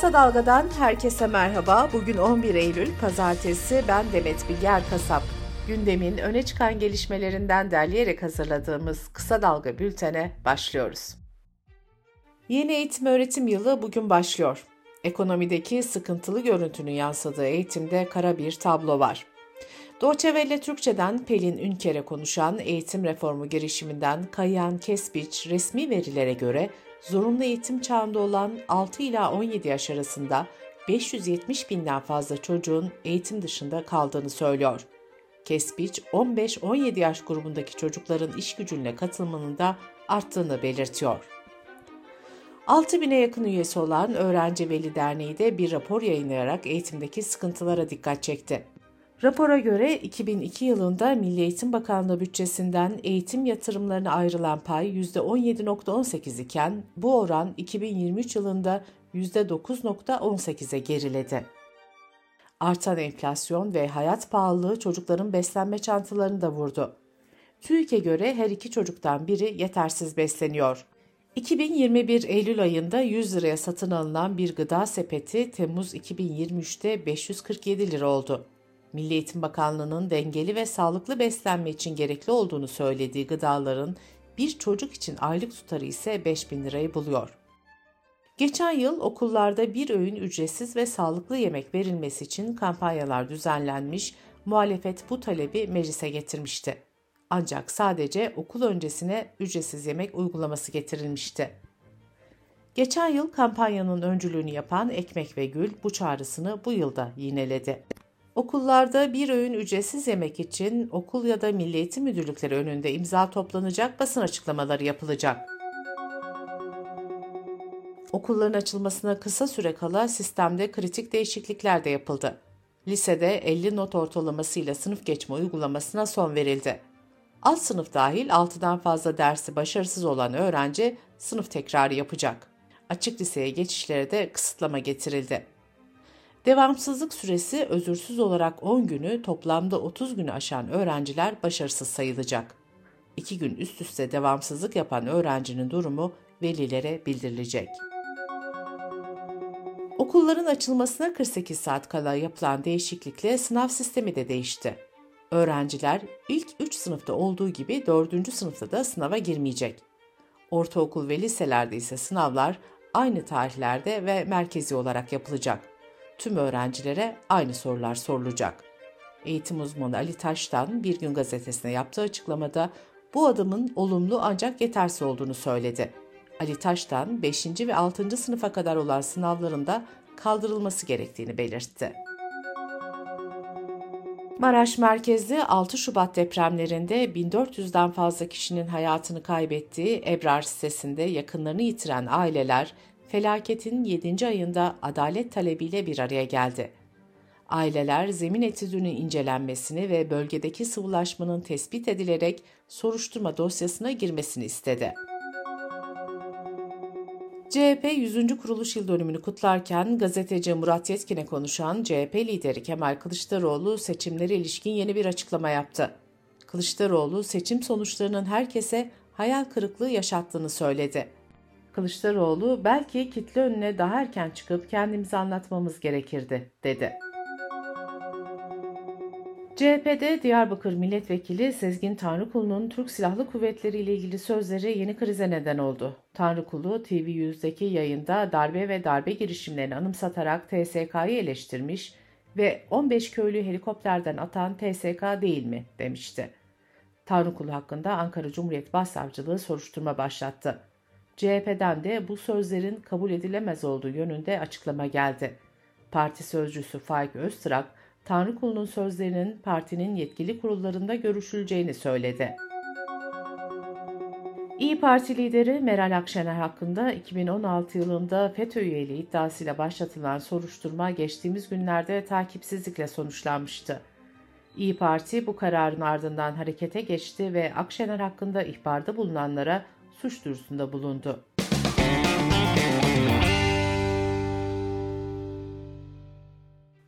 Kısa Dalga'dan herkese merhaba. Bugün 11 Eylül Pazartesi. Ben Demet Bilger Kasap. Gündemin öne çıkan gelişmelerinden derleyerek hazırladığımız Kısa Dalga bültene başlıyoruz. Yeni eğitim öğretim yılı bugün başlıyor. Ekonomideki sıkıntılı görüntünün yansıdığı eğitimde kara bir tablo var. Welle Türkçe'den Pelin Ünker'e konuşan eğitim reformu girişiminden Kayan Kesbiç resmi verilere göre zorunlu eğitim çağında olan 6 ila 17 yaş arasında 570 binden fazla çocuğun eğitim dışında kaldığını söylüyor. Kesbiç, 15-17 yaş grubundaki çocukların iş gücüne katılımının da arttığını belirtiyor. 6 bine yakın üyesi olan Öğrenci Veli Derneği de bir rapor yayınlayarak eğitimdeki sıkıntılara dikkat çekti. Rapora göre 2002 yılında Milli Eğitim Bakanlığı bütçesinden eğitim yatırımlarına ayrılan pay %17.18 iken bu oran 2023 yılında %9.18'e geriledi. Artan enflasyon ve hayat pahalılığı çocukların beslenme çantalarını da vurdu. TÜİK'e göre her iki çocuktan biri yetersiz besleniyor. 2021 Eylül ayında 100 liraya satın alınan bir gıda sepeti Temmuz 2023'te 547 lira oldu. Milli Eğitim Bakanlığı'nın dengeli ve sağlıklı beslenme için gerekli olduğunu söylediği gıdaların bir çocuk için aylık tutarı ise 5000 lirayı buluyor. Geçen yıl okullarda bir öğün ücretsiz ve sağlıklı yemek verilmesi için kampanyalar düzenlenmiş, muhalefet bu talebi meclise getirmişti. Ancak sadece okul öncesine ücretsiz yemek uygulaması getirilmişti. Geçen yıl kampanyanın öncülüğünü yapan Ekmek ve Gül bu çağrısını bu yılda yineledi. Okullarda bir öğün ücretsiz yemek için okul ya da Milli Eğitim Müdürlükleri önünde imza toplanacak, basın açıklamaları yapılacak. Okulların açılmasına kısa süre kala sistemde kritik değişiklikler de yapıldı. Lisede 50 not ortalamasıyla sınıf geçme uygulamasına son verildi. Alt sınıf dahil 6'dan fazla dersi başarısız olan öğrenci sınıf tekrarı yapacak. Açık liseye geçişlere de kısıtlama getirildi. Devamsızlık süresi özürsüz olarak 10 günü toplamda 30 günü aşan öğrenciler başarısız sayılacak. 2 gün üst üste devamsızlık yapan öğrencinin durumu velilere bildirilecek. Okulların açılmasına 48 saat kala yapılan değişiklikle sınav sistemi de değişti. Öğrenciler ilk 3 sınıfta olduğu gibi 4. sınıfta da sınava girmeyecek. Ortaokul ve liselerde ise sınavlar aynı tarihlerde ve merkezi olarak yapılacak tüm öğrencilere aynı sorular sorulacak. Eğitim uzmanı Ali Taş'tan Bir Gün gazetesine yaptığı açıklamada bu adımın olumlu ancak yetersiz olduğunu söyledi. Ali Taş'tan 5. ve 6. sınıfa kadar olan sınavlarında kaldırılması gerektiğini belirtti. Maraş merkezli 6 Şubat depremlerinde 1400'den fazla kişinin hayatını kaybettiği Ebrar sitesinde yakınlarını yitiren aileler felaketin 7. ayında adalet talebiyle bir araya geldi. Aileler zemin etüdünün incelenmesini ve bölgedeki sıvılaşmanın tespit edilerek soruşturma dosyasına girmesini istedi. CHP 100. kuruluş yıl dönümünü kutlarken gazeteci Murat Yetkin'e konuşan CHP lideri Kemal Kılıçdaroğlu seçimlere ilişkin yeni bir açıklama yaptı. Kılıçdaroğlu seçim sonuçlarının herkese hayal kırıklığı yaşattığını söyledi. Kılıçdaroğlu belki kitle önüne daha erken çıkıp kendimizi anlatmamız gerekirdi, dedi. CHP'de Diyarbakır Milletvekili Sezgin Tanrıkulu'nun Türk Silahlı Kuvvetleri ile ilgili sözleri yeni krize neden oldu. Tanrıkulu TV100'deki yayında darbe ve darbe girişimlerini anımsatarak TSK'yı eleştirmiş ve 15 köylü helikopterden atan TSK değil mi demişti. Tanrıkulu hakkında Ankara Cumhuriyet Başsavcılığı soruşturma başlattı. CHP'den de bu sözlerin kabul edilemez olduğu yönünde açıklama geldi. Parti sözcüsü Faik Öztrak, Tanrıkulu'nun sözlerinin partinin yetkili kurullarında görüşüleceğini söyledi. İyi Parti lideri Meral Akşener hakkında 2016 yılında FETÖ üyeliği iddiasıyla başlatılan soruşturma geçtiğimiz günlerde takipsizlikle sonuçlanmıştı. İyi Parti bu kararın ardından harekete geçti ve Akşener hakkında ihbarda bulunanlara suç duyurusunda bulundu.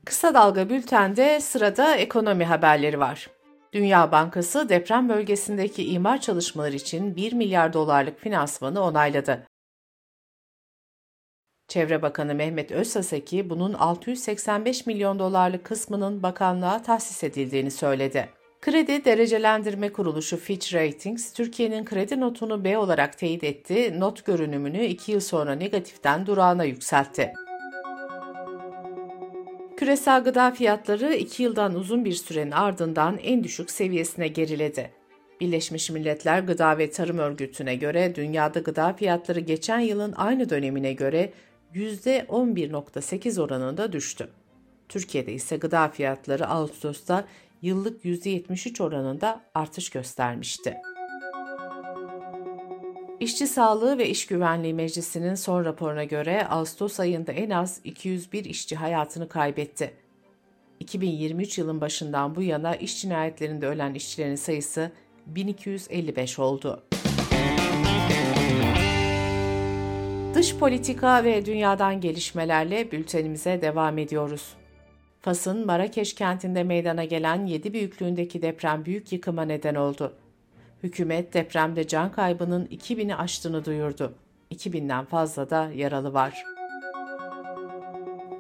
Kısa Dalga Bülten'de sırada ekonomi haberleri var. Dünya Bankası deprem bölgesindeki imar çalışmaları için 1 milyar dolarlık finansmanı onayladı. Çevre Bakanı Mehmet Özsaseki bunun 685 milyon dolarlık kısmının bakanlığa tahsis edildiğini söyledi. Kredi Derecelendirme Kuruluşu Fitch Ratings, Türkiye'nin kredi notunu B olarak teyit etti, not görünümünü 2 yıl sonra negatiften durağına yükseltti. Küresel gıda fiyatları 2 yıldan uzun bir sürenin ardından en düşük seviyesine geriledi. Birleşmiş Milletler Gıda ve Tarım Örgütü'ne göre dünyada gıda fiyatları geçen yılın aynı dönemine göre %11.8 oranında düştü. Türkiye'de ise gıda fiyatları Ağustos'ta yıllık %73 oranında artış göstermişti. İşçi Sağlığı ve İş Güvenliği Meclisi'nin son raporuna göre Ağustos ayında en az 201 işçi hayatını kaybetti. 2023 yılın başından bu yana iş cinayetlerinde ölen işçilerin sayısı 1255 oldu. Dış politika ve dünyadan gelişmelerle bültenimize devam ediyoruz. Fas'ın Marrakeş kentinde meydana gelen 7 büyüklüğündeki deprem büyük yıkıma neden oldu. Hükümet depremde can kaybının 2000'i aştığını duyurdu. 2000'den fazla da yaralı var.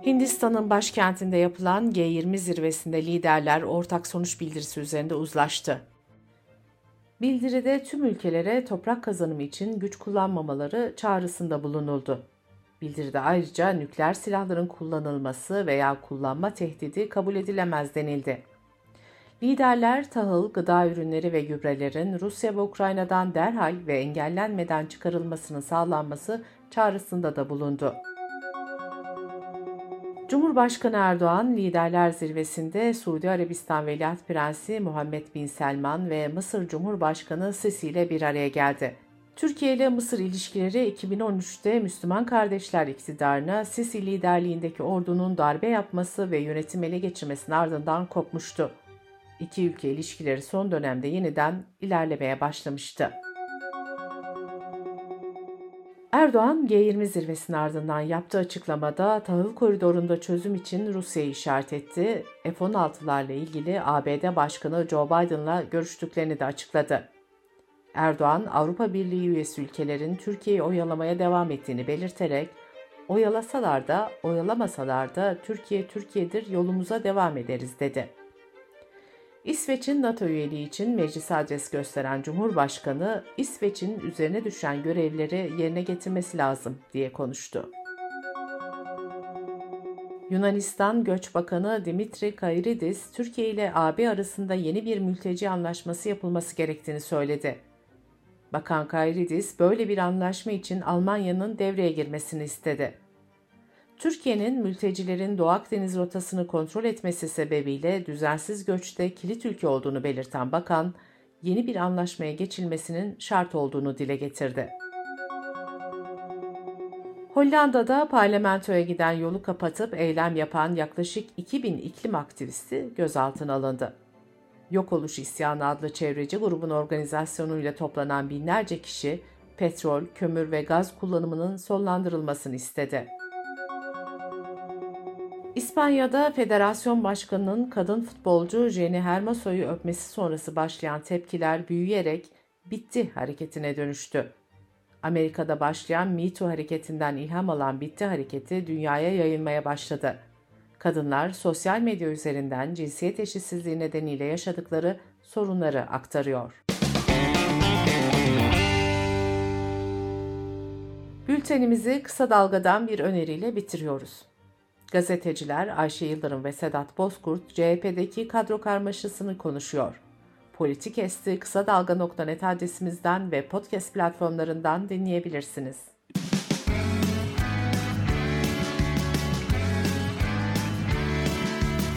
Hindistan'ın başkentinde yapılan G20 zirvesinde liderler ortak sonuç bildirisi üzerinde uzlaştı. Bildiride tüm ülkelere toprak kazanımı için güç kullanmamaları çağrısında bulunuldu. Bildiride ayrıca nükleer silahların kullanılması veya kullanma tehdidi kabul edilemez denildi. Liderler tahıl, gıda ürünleri ve gübrelerin Rusya ve Ukrayna'dan derhal ve engellenmeden çıkarılmasının sağlanması çağrısında da bulundu. Cumhurbaşkanı Erdoğan, liderler zirvesinde Suudi Arabistan Veliaht Prensi Muhammed Bin Selman ve Mısır Cumhurbaşkanı Sisi ile bir araya geldi. Türkiye ile Mısır ilişkileri 2013'te Müslüman Kardeşler iktidarına Sisi liderliğindeki ordunun darbe yapması ve yönetim ele geçirmesinin ardından kopmuştu. İki ülke ilişkileri son dönemde yeniden ilerlemeye başlamıştı. Erdoğan, G20 zirvesinin ardından yaptığı açıklamada tahıl koridorunda çözüm için Rusya'yı işaret etti. F-16'larla ilgili ABD Başkanı Joe Biden'la görüştüklerini de açıkladı. Erdoğan, Avrupa Birliği üyesi ülkelerin Türkiye'yi oyalamaya devam ettiğini belirterek, oyalasalar da oyalamasalar da Türkiye Türkiye'dir yolumuza devam ederiz dedi. İsveç'in NATO üyeliği için meclis adres gösteren Cumhurbaşkanı, İsveç'in üzerine düşen görevleri yerine getirmesi lazım diye konuştu. Yunanistan Göç Bakanı Dimitri Kairidis, Türkiye ile AB arasında yeni bir mülteci anlaşması yapılması gerektiğini söyledi. Bakan Kairidis, böyle bir anlaşma için Almanya'nın devreye girmesini istedi. Türkiye'nin mültecilerin Doğu Akdeniz rotasını kontrol etmesi sebebiyle düzensiz göçte kilit ülke olduğunu belirten bakan, yeni bir anlaşmaya geçilmesinin şart olduğunu dile getirdi. Hollanda'da parlamentoya giden yolu kapatıp eylem yapan yaklaşık 2000 iklim aktivisti gözaltına alındı. Yok Oluş İsyanı adlı çevreci grubun organizasyonuyla toplanan binlerce kişi petrol, kömür ve gaz kullanımının sonlandırılmasını istedi. İspanya'da federasyon başkanının kadın futbolcu Jenny Hermoso'yu öpmesi sonrası başlayan tepkiler büyüyerek bitti hareketine dönüştü. Amerika'da başlayan Me Too hareketinden ilham alan bitti hareketi dünyaya yayılmaya başladı. Kadınlar sosyal medya üzerinden cinsiyet eşitsizliği nedeniyle yaşadıkları sorunları aktarıyor. Bültenimizi kısa dalgadan bir öneriyle bitiriyoruz. Gazeteciler Ayşe Yıldırım ve Sedat Bozkurt CHP'deki kadro karmaşasını konuşuyor. Politik Esti kısa dalga.net adresimizden ve podcast platformlarından dinleyebilirsiniz.